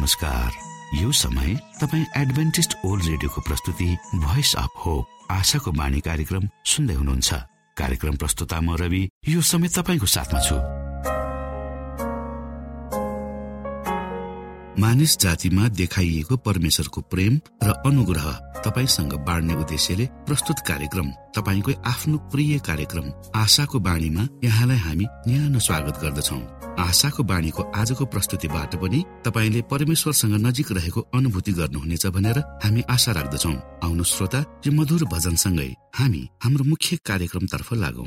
नमस्कार। यो समय तपाईँ एडभेन्टिस्ट ओल्ड रेडियोको प्रस्तुति भोइस अफ होप आशाको बाणी कार्यक्रम सुन्दै हुनुहुन्छ। कार्यक्रम प्रस्तुता म रवि यो समय तपाईँको साथमा छु। मानिस जातिमा देखाइएको परमेश्वरको प्रेम र अनुग्रह तपाईँसँग बाँड्ने उद्देश्यले प्रस्तुत कार्यक्रम तपाईँको आफ्नो प्रिय कार्यक्रम आशाको बाणीमा यहाँलाई हामी न्यानो स्वागत गर्दछौ। आशाको बाणीको आजको प्रस्तुतिबाट पनि तपाईँले परमेश्वरसँग नजिक रहेको अनुभूति गर्नुहुनेछ भनेर हामी आशा राख्दछौ। आउनु श्रोता यो मधुर भजनसँगै हामी हाम्रो मुख्य कार्यक्रमतर्फ लागौ।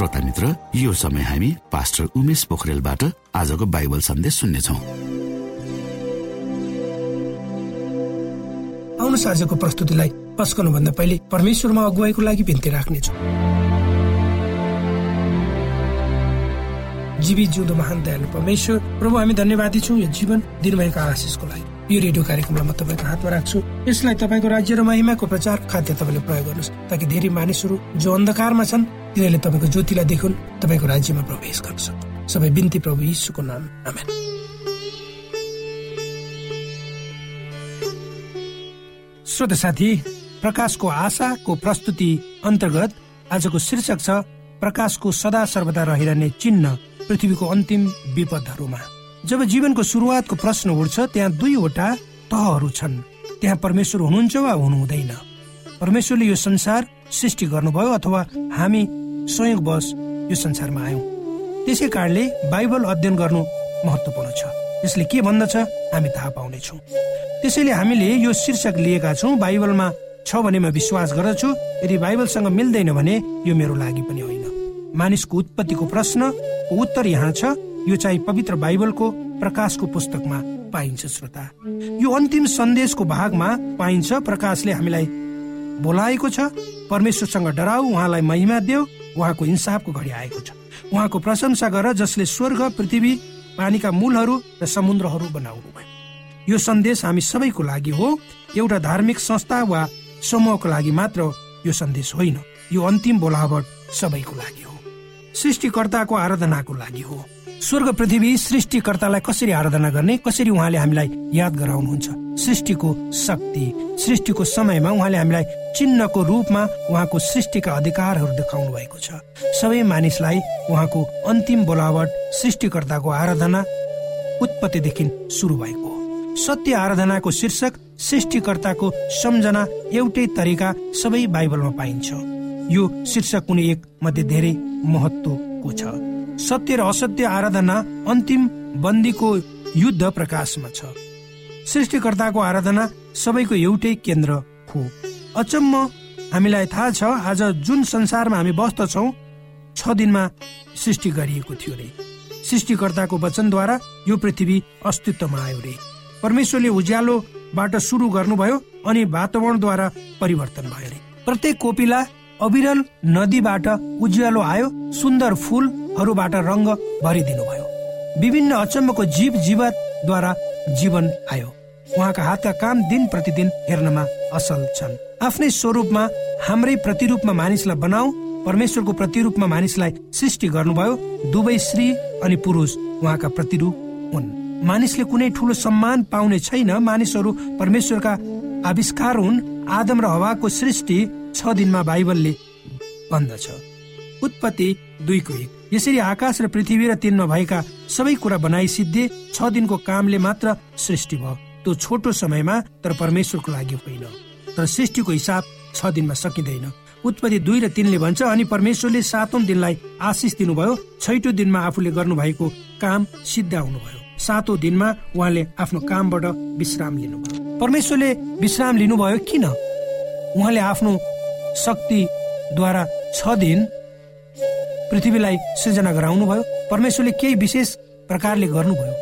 श्रोता मित्र यो समय हामी पास्टर उमेश पोखरेलबाट आजको बाइबल सन्देश सुन्नेछौ। आउनुहोस् आजको प्रस्तुतिलाई पस्कनु भन्दा पहिले परमेश्वरमा अगुवाईको लागि बिन्ती राख्नेछौ। जीवी जिउँदो महान दयालु परमेश्वर। प्रभु हामी धन्यवादी छौँ यो जीवन दिनुभएको आशिषको लागि। यो रेडियो कार्यक्रमलाई म तपाईँको हातमा राख्छु। यसलाई तपाईँको राज्य र महिमाको प्रचार खाद्य तपाईँले प्रयोग गर्नुहोस् ताकि धेरै मानिसहरू जो अन्धकारमा छन् तिनीहरूले तपाईँको ज्योतिलाई देखुन् तपाईँको राज्यमा प्रवेश गर्न सबै बिन्ती प्रभु यीशुको नाम। आमेन। श्रोत साथी प्रकाशको आशाको प्रस्तुति अन्तर्गत आजको शीर्षक छ प्रकाशको सदा सर्वदा रहिरहने चिन्ह। पृथ्वीको अन्तिम विपदहरूमा। जब जीवनको सुरुवातको प्रश्न उठ्छ त्यहाँ दुईवटा तहहरू छन्। त्यहाँ परमेश्वर हुनुहुन्छ वा हुनुहुँदैन। परमेश्वरले यो संसार सृष्टि गर्नुभयो अथवा हामी संयोगवश यो संसारमा आयौँ। त्यसै कारणले बाइबल अध्ययन गर्नु महत्वपूर्ण छ। यसले के भन्दछ हामी थाहा पाउनेछौँ। त्यसैले हामीले यो शीर्षक लिएका छौँ बाइबलमा छ भने म विश्वास गर्दछु। यदि बाइबलसँग मिल्दैन भने यो मेरो लागि पनि होइन। मानिसको उत्पत्तिको प्रश्न उत्तर यहाँ छ यो चाहिँ पवित्र बाइबलको प्रकाशको पुस्तकमा पाइन्छ श्रोता। यो अन्तिम सन्देशको भागमा पाइन्छ प्रकाशले हामीलाई बोलाएको छ परमेश्वरसँग डराउ उहाँलाई महिमा देऊ उहाँको इन्साफको घडी आएको छ। उहाँको प्रशंसा गर जसले स्वर्ग पृथ्वी पानीका मूलहरू र समुद्रहरू बनाउनु भयो यो सन्देश हामी सबैको लागि हो एउटा धार्मिक संस्था वा समूहको लागि मात्र यो सन्देश होइन। यो अन्तिम बोलावट सबैको लागि हो। सृष्टिकर्ताको आराधनाको लागि हो। स्वर्ग पृथ्वी सृष्टिकर्तालाई कसरी आराधना गर्ने कसरी उहाँले हामीलाई याद गराउनुहुन्छ? सृष्टिको शक्ति सृष्टिको समयमा उहाँले हामीलाई चिन्हको रूपमा उहाँको सृष्टिका अधिकारहरू देखाउनु भएको छ। सबै मानिसलाई उहाँको अन्तिम बोलावट सृष्टिकर्ताको आराधना उत्पत्तिदेखि सुरु भएको हो। सत्य आराधनाको शीर्षक सृष्टिकर्ताको सम्झना एउटै तरिका सबै बाइबलमा पाइन्छ। यो शीर्षक कुनै एक मध्ये धेरै महत्वको छ। सत्य र असत्य आराधना अन्तिम बन्दीको युद्ध प्रकाशमा छ। सृष्टिकर्ताको आराधना सबैको एउटै केन्द्र हो। अचम्म हामीलाई थाहा छ आज जुन संसारमा हामी बस्दछौ छ दिनमा सृष्टि गरिएको थियो रे। सृष्टिकर्ताको वचनद्वारा यो पृथ्वी अस्तित्वमा आयो रे। परमेश्वरले उज्यालोबाट सुरु गर्नुभयो अनि वातावरणद्वारा परिवर्तन भयो रे। प्रत्येक कोपिला अविरल नदीबाट उज्यालो आयो सुन्दर फुलहरूबाट रङ्ग भरिदिनु भयो विभिन्न अचम्मको जीव जीवतद्वारा जीवन आयो। उहाँका हातका काम दिन प्रतिदिन हेर्नमा असल छन्। आफ्नै स्वरूपमा हाम्रै प्रतिरूपमा मानिसलाई बनाऊ परमेश्वरको प्रतिरूपमा मानिसलाई सृष्टि गर्नुभयो दुवै स्त्री अनि पुरुष उहाँका प्रतिरूप हुन्। मानिसले कुनै ठुलो सम्मान पाउने छैन। मानिसहरू परमेश्वरका आविष्कार हुन्। आदम र हवाको सृष्टि छ दिनमा बाइबलले भन्दछ उत्पत्ति दुईको एक। यसरी आकाश र पृथ्वी र तिनमा भएका सबै कुरा बनाइ सिद्धे छ दिनको कामले मात्र सृष्टि भयो। त्यो छोटो समयमा तर परमेश्वरको लागि होइन। तर सृष्टिको हिसाब छ दिनमा सकिँदैन। उत्पत्ति दुई र तिनले भन्छ अनि परमेश्वरले सातौं दिनलाई आशिष दिनुभयो। छैटौँ दिनमा आफूले गर्नु भएको काम सिद्ध आउनुभयो सातौं दिनमा उहाँले आफ्नो कामबाट विश्राम लिनुभयो। परमेश्वरले विश्राम लिनुभयो किन? उहाँले आफ्नो शक्तिद्वारा छ दिन पृथ्वीलाई सृजना गराउनु भयो परमेश्वरले केही विशेष प्रकारले गर्नुभयो।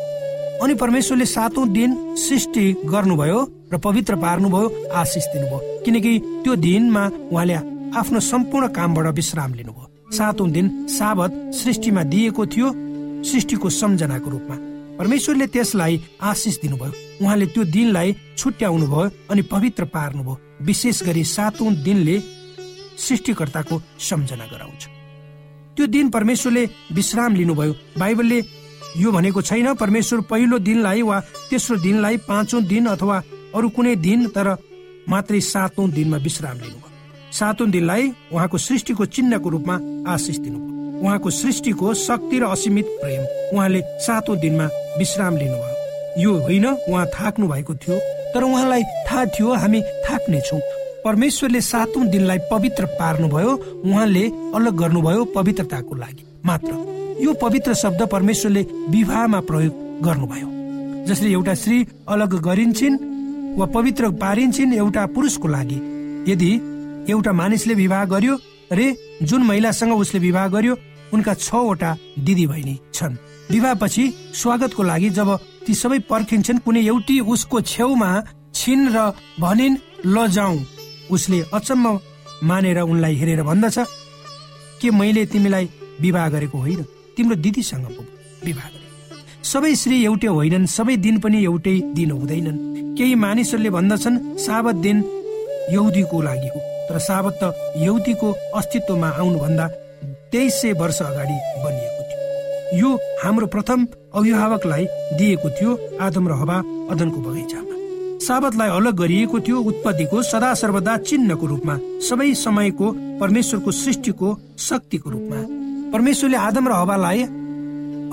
अनि परमेश्वरले सातौं दिन सृष्टि गर्नुभयो र पवित्र पार्नुभयो आशिष दिनुभयो। किनकि त्यो दिनमा उहाँले आफ्नो सम्पूर्ण कामबाट विश्राम लिनुभयो। सातौं दिन साबत सृष्टिमा दिएको थियो सृष्टिको सम्झनाको रूपमा। परमेश्वरले त्यसलाई आशिष दिनुभयो। उहाँले त्यो दिनलाई छुट्याउनु भयो अनि पवित्र पार्नुभयो। विशेष गरी सातौं दिनले सृष्टिकर्ताको सम्झना गराउँछ। त्यो दिन परमेश्वरले विश्राम लिनुभयो। बाइबलले यो भनेको छैन परमेश्वर पहिलो दिनलाई वा तेस्रो दिनलाई पाँचौं दिन अथवा अरू कुनै दिन तर मात्रै सातौं दिनमा विश्राम लिनुभयो। सातौं दिनलाई उहाँको सृष्टिको चिन्हको रूपमा आशिष दिनुभयो। उहाँको सृष्टिको शक्ति र असीमित प्रेम उहाँले सातौं दिनमा विश्राम लिनुभयो। यो होइन उहाँ थाक्नु भएको थियो तर उहाँलाई थाहा थियो हामी थाक्नेछौँ। परमेश्वरले सातौं दिनलाई पवित्र पार्नुभयो उहाँले अलग गर्नुभयो पवित्रताको लागि। मात्र यो पवित्र शब्द परमेश्वरले विवाहमा प्रयोग गर्नुभयो। जसले एउटा स्त्री अलग गरिन्छन् वा पवित्र पारिन्छन् एउटा पुरुषको लागि। यदि एउटा मानिसले विवाह गर्यो रे जुन महिलासँग उसले विवाह गर्यो उनका छवटा दिदी बहिनी छन्। विवाह पछि स्वागतको लागि जब ती सबै पर्खिन्छन् कुनै एउटी उसको छेउमा छिन् र भनिन् ल जाउँ। उसले अचम्म मानेर उनलाई हेरेर भन्दछ के मैले तिमीलाई विवाह गरेको होइन। तिम्रो दिदीसँग विवाह गरे। सबै श्री एउटै होइनन् सबै दिन पनि एउटै दिन हुँदैनन्। केही मानिसहरूले भन्दछन् साबत दिन यहुदीको लागि हो। तर साबत त यहुदीको अस्तित्वमा आउनुभन्दा तेइस सय वर्ष अगाडि बनिएको थियो। यो हाम्रो प्रथम अभिभावकलाई दिएको थियो आदम र हवा अदनको बगैँचामा साबतलाई अलग गरिएको थियो उत्पत्तिको सदा सर्वदा चिन्हको रूपमा सबै समयको परमेश्वरको सृष्टिको शक्तिको रूपमा। परमेश्वरले आदम र हवालाई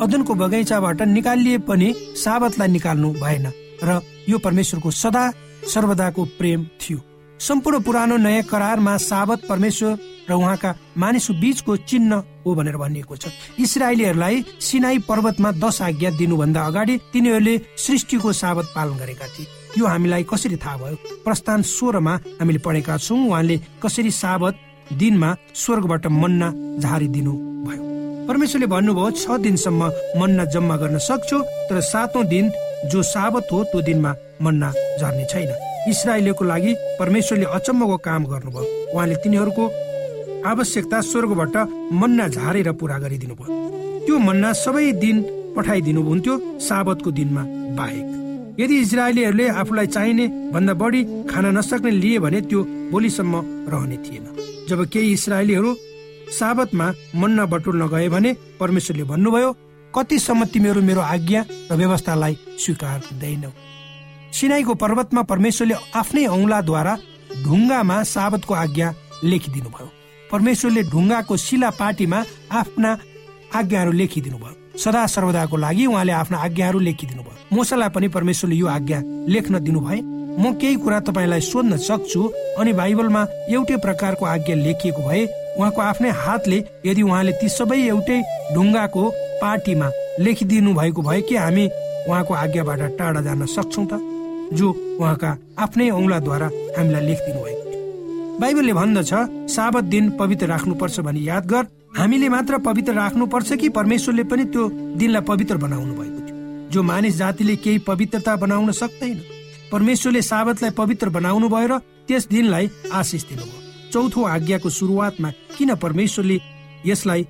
अदनको बगैँचाबाट निकालिए पनि साबतलाई निकाल्नु भएन र यो परमेश्वरको सदा सर्वदाको प्रेम थियो। सम्पूर्ण पुरानो नयाँ करारमा साबत परमेश्वर र उहाँका मानिसको बीचको चिन्ह हो भनेर भनिएको छ। इसरायलीहरूलाई सिनाई पर्वतमा दश आज्ञा दिनुभन्दा अगाडि तिनीहरूले सृष्टिको साबत पालन गरेका थिए। यो हामीलाई कसरी थाहा भयो? प्रस्थान सोह्रमा हामीले पढेका छौँ। उहाँले कसरी साबत दिनमा स्वर्गबाट मन्ना झारिदिनु भयो? परमेश्वरले भन्नुभयो छ दिनसम्म मन्ना जम्मा गर्न सक्छु तर सातौं दिन जो साबत हो त्यो दिनमा मन्ना झर्ने छैन। इसरायलीको लागि परमेश्वरले अचम्मको काम गर्नुभयो। उहाँले तिनीहरूको आवश्यकता स्वर्गबाट मन्ना झारेर पुरा गरिदिनु भयो त्यो मन्ना सबै दिन पठाइदिनु हुन्थ्यो साबतको दिनमा बाहेक। यदि इजरायलीहरूले आफूलाई चाहिने भन्दा बढी खान नसक्ने लिए भने त्यो भोलिसम्म रहने थिएन। जब केही इसरायलीहरू साबतमा मन्ना बटुल्न गए भने परमेश्वरले भन्नुभयो कतिसम्म तिमीहरू मेरो आज्ञा र व्यवस्थालाई स्वीकार हुँदैनौ? सिनाईको पर्वतमा परमेश्वरले आफ्नै औंलाद्वारा ढुङ्गामा साबतको आज्ञा लेखिदिनु भयो परमेश्वरले ढुङ्गाको शिला पार्टीमा आफ्ना आज्ञाहरू लेखिदिनु भयो सदा सर्वदाको लागि उहाँले आफ्ना आज्ञाहरू लेखिदिनु भयो मोसालाई पनि परमेश्वरले यो आज्ञा लेख्न दिनु भए म केही कुरा तपाईँलाई सोध्न सक्छु अनि बाइबलमा एउटै प्रकारको आज्ञा लेखिएको भए उहाँको आफ्नै हातले यदि उहाँले ती सबै एउटै ढुङ्गाको पार्टीमा लेखिदिनु भएको भए कि हामी उहाँको आज्ञाबाट टाढा जान सक्छौँ त? जो उहाँका आफ्नै औंलाद्वारा हामीलाई लेखिदिनु भएको बाइबलले भन्दछ साबत दिन पवित्र राख्नुपर्छ भनी याद गर हामीले मात्र पवित्र राख्नुपर्छ कि परमेश्वरले पनि त्यो दिनलाई पवित्र बनाउनु भएको थियो? जो मानिस जातिले केही पवित्रता बनाउन सक्दैन परमेश्वरले साबतलाई पवित्र बनाउनु भयो र त्यस दिनलाई आशिष दिनुभयो। चौथो आज्ञाको सुरुवातमा किन परमेश्वरले यसलाई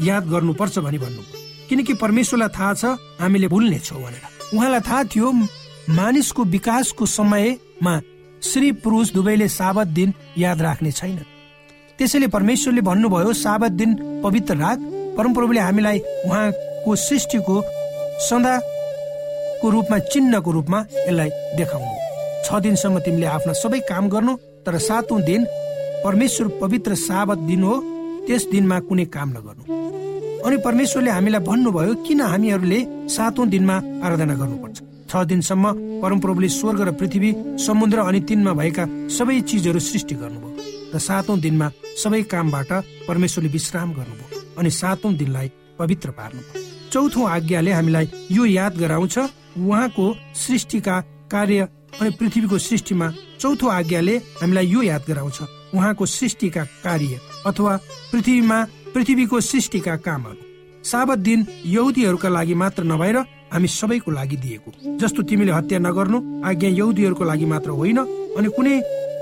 याद गर्नुपर्छ भनी भन्नुभयो? किनकि परमेश्वरलाई थाहा छ हामीले भुल्नेछौँ भनेर। उहाँलाई थाहा थियो मानिसको विकासको समयमा स्त्री पुरुष दुवैले साबत दिन याद राख्ने छैन। त्यसैले परमेश्वरले भन्नुभयो साबत दिन पवित्र राख परमप्रभुले हामीलाई उहाँको सृष्टिको सदाको रूपमा चिन्हको रूपमा यसलाई देखाउनु। छ दिनसम्म तिमीले आफ्ना सबै काम गर्नु तर सातौं दिन परमेश्वर पवित्र साबत दिन हो। त्यस दिनमा कुनै काम नगर्नु। अनि परमेश्वरले हामीलाई भन्नुभयो किन हामीहरूले सातौं दिनमा आराधना गर्नुपर्छ? छ दिनसम्म परमप्रभुले स्वर्ग र पृथ्वी समुद्र अनि तिनमा भएका सबै चिजहरू सृष्टि गर्नुभयो। र सातौं दिनमा सबै कामबाट परमेश्वरले विश्राम गर्नुभयो अनि सातौं दिनलाई पवित्र पार्नुभयो। चौथो आज्ञाले हामीलाई यो याद गराउँछ उहाँको सृष्टिका कार्य अनि पृथ्वीको सृष्टिमा चौथो आज्ञाले हामीलाई यो याद गराउँछ उहाँको सृष्टिका कार्य अथवा पृथ्वीमा पृथ्वीको सृष्टिका कामहरू। साबत दिन यहुदीहरूका लागि मात्र नभएर हामी सबैको लागि दिएको। जस्तो तिमीले हत्या नगर्नु आज्ञा यहुदीहरूको लागि मात्र होइन अनि कुनै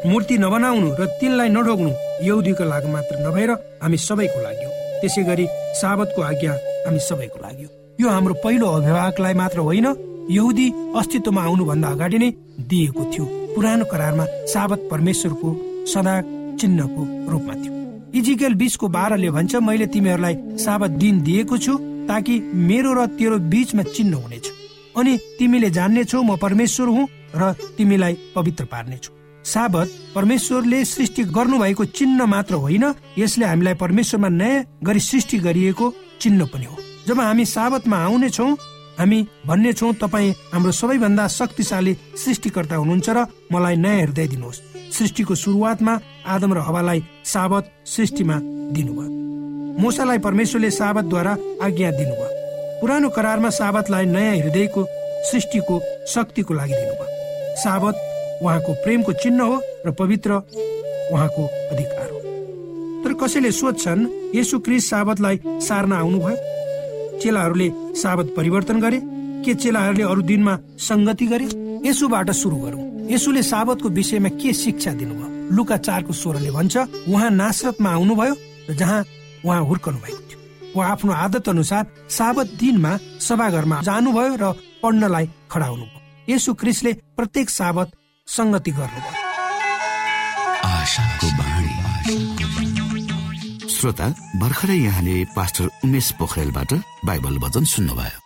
मूर्ति नबनाउनु र तिनलाई नढोग्नु यहुदीको लागि मात्र नभएर हामी सबैको लागि हो। त्यसै गरी साबतको आज्ञा हामी सबैको लागि हो। यो हाम्रो पहिलो अभिभावकलाई मात्र होइन यहुदी अस्तित्वमा आउनुभन्दा अगाडि नै दिएको थियो। पुरानो करारमा साबत परमेश्वरको सदा चिन्हको रूपमा थियो। इजिकल बिचको बाह्रले भन्छ मैले तिमीहरूलाई साबत दिन दिएको छु ताकि मेरो र तेरो बीचमा चिन्ह हुनेछ। अनि तिमीले जान्नेछौ म परमेश्वर हुँ र तिमीलाई पवित्र पार्नेछु साबत परमेश्वरले सृष्टि गर्नुभएको चिन्ह मात्र होइन यसले हामीलाई परमेश्वरमा नयाँ गरी सृष्टि गरिएको चिन्ह पनि हो। जब हामी साबतमा आउनेछौँ हामी भन्ने छौँ तपाईँ हाम्रो सबैभन्दा शक्तिशाली सृष्टिकर्ता हुनुहुन्छ र मलाई नयाँ हृदय दिनुहोस्। सृष्टिको सुरुवातमा आदम र हवालाई साबत सृष्टिमा दिनुभयो। मुसालाई परमेश्वरले साबतद्वारा आज्ञा दिनुभयो। पुरानो करारमा साबतलाई नयाँ हृदयको सृष्टिको शक्तिको लागि दिनुभयो। साबत उहाँको प्रेमको चिन्ह हो र पवित्र उहाँको अधिकार हो। तर कसैले सोध्छन् यसु क्रिस साबतलाई सार्न आउनुभयो? चेलाहरूले साबत परिवर्तन गरे? के चेलाहरूले अरू दिनमा संगति गरे? यसुबाट सुरु गरौँ। यसुले साबतको विषयमा के शिक्षा दिनुभयो? लुका चारको स्वरले भन्छ उहाँ नासरतमा आउनुभयो र जहाँ उहाँ हुर्कनु भएको थियो उहाँ आफ्नो आदत अनुसार साबत दिनमा सभाघरमा जानुभयो र पढ्नलाई खडा हुनुभयो। यसु क्रिसले प्रत्येक साबत संगति गर्नुभयो। श्रोता भर्खरै यहाँले पास्टर उमेश पोखरेलबाट बाइबल वचन सुन्नुभयो।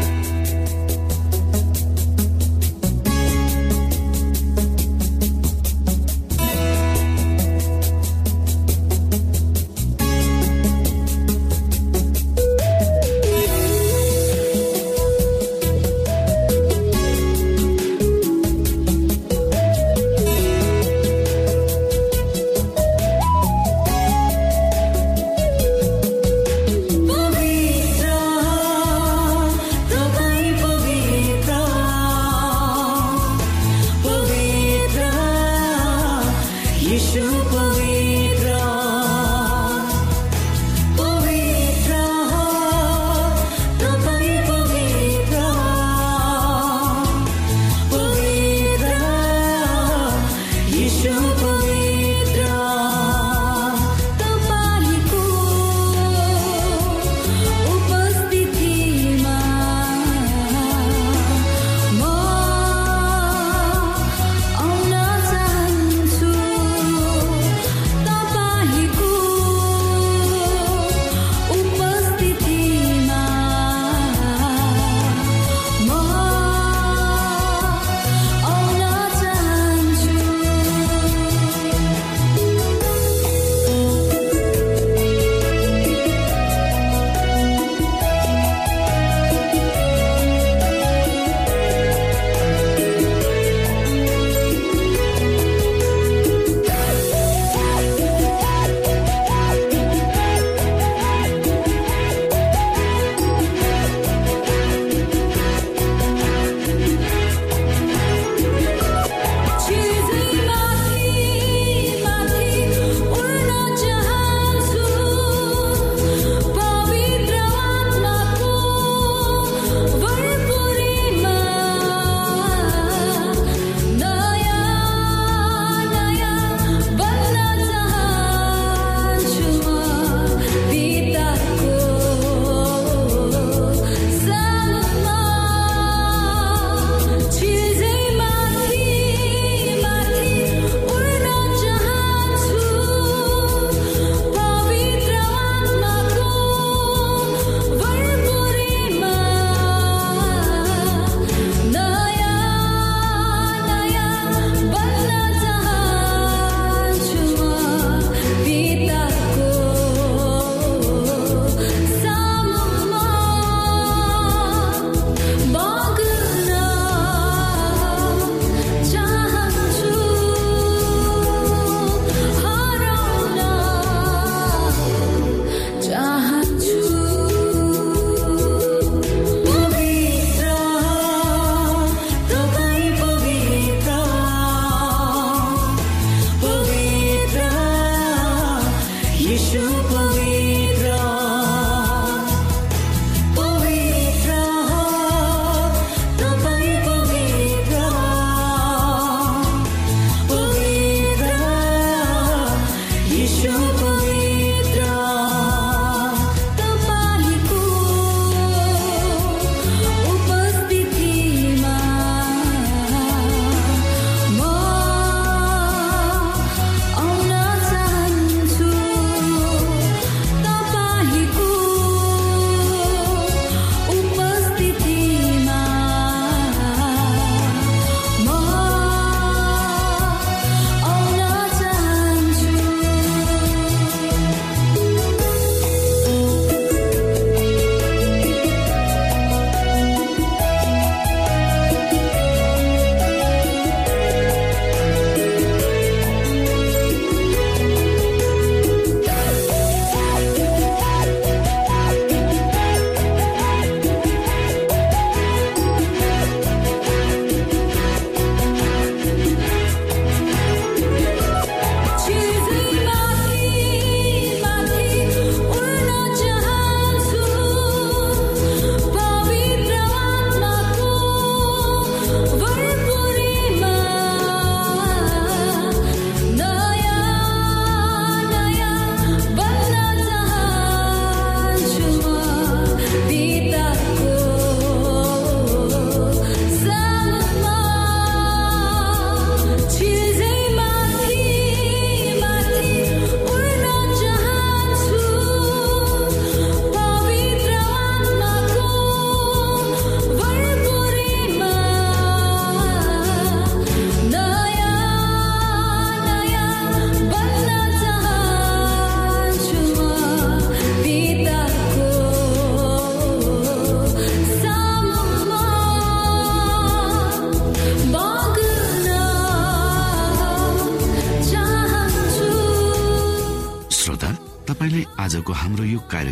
आजको